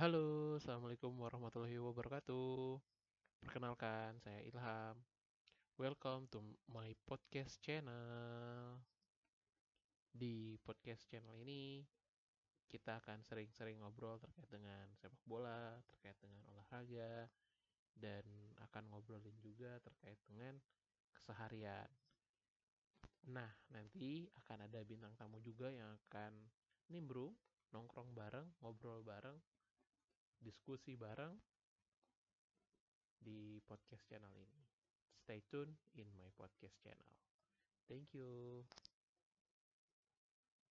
Halo, Assalamualaikum warahmatullahi wabarakatuh. Perkenalkan, saya Ilham. Welcome to my podcast channel. Di podcast channel ini, kita akan sering-sering ngobrol terkait dengan sepak bola, terkait dengan olahraga, dan akan ngobrolin juga terkait dengan keseharian. Nah, nanti akan ada bintang tamu juga yang akan nimbrung, nongkrong bareng, ngobrol bareng, diskusi bareng di podcast channel ini. Stay tune in my podcast channel. Thank you.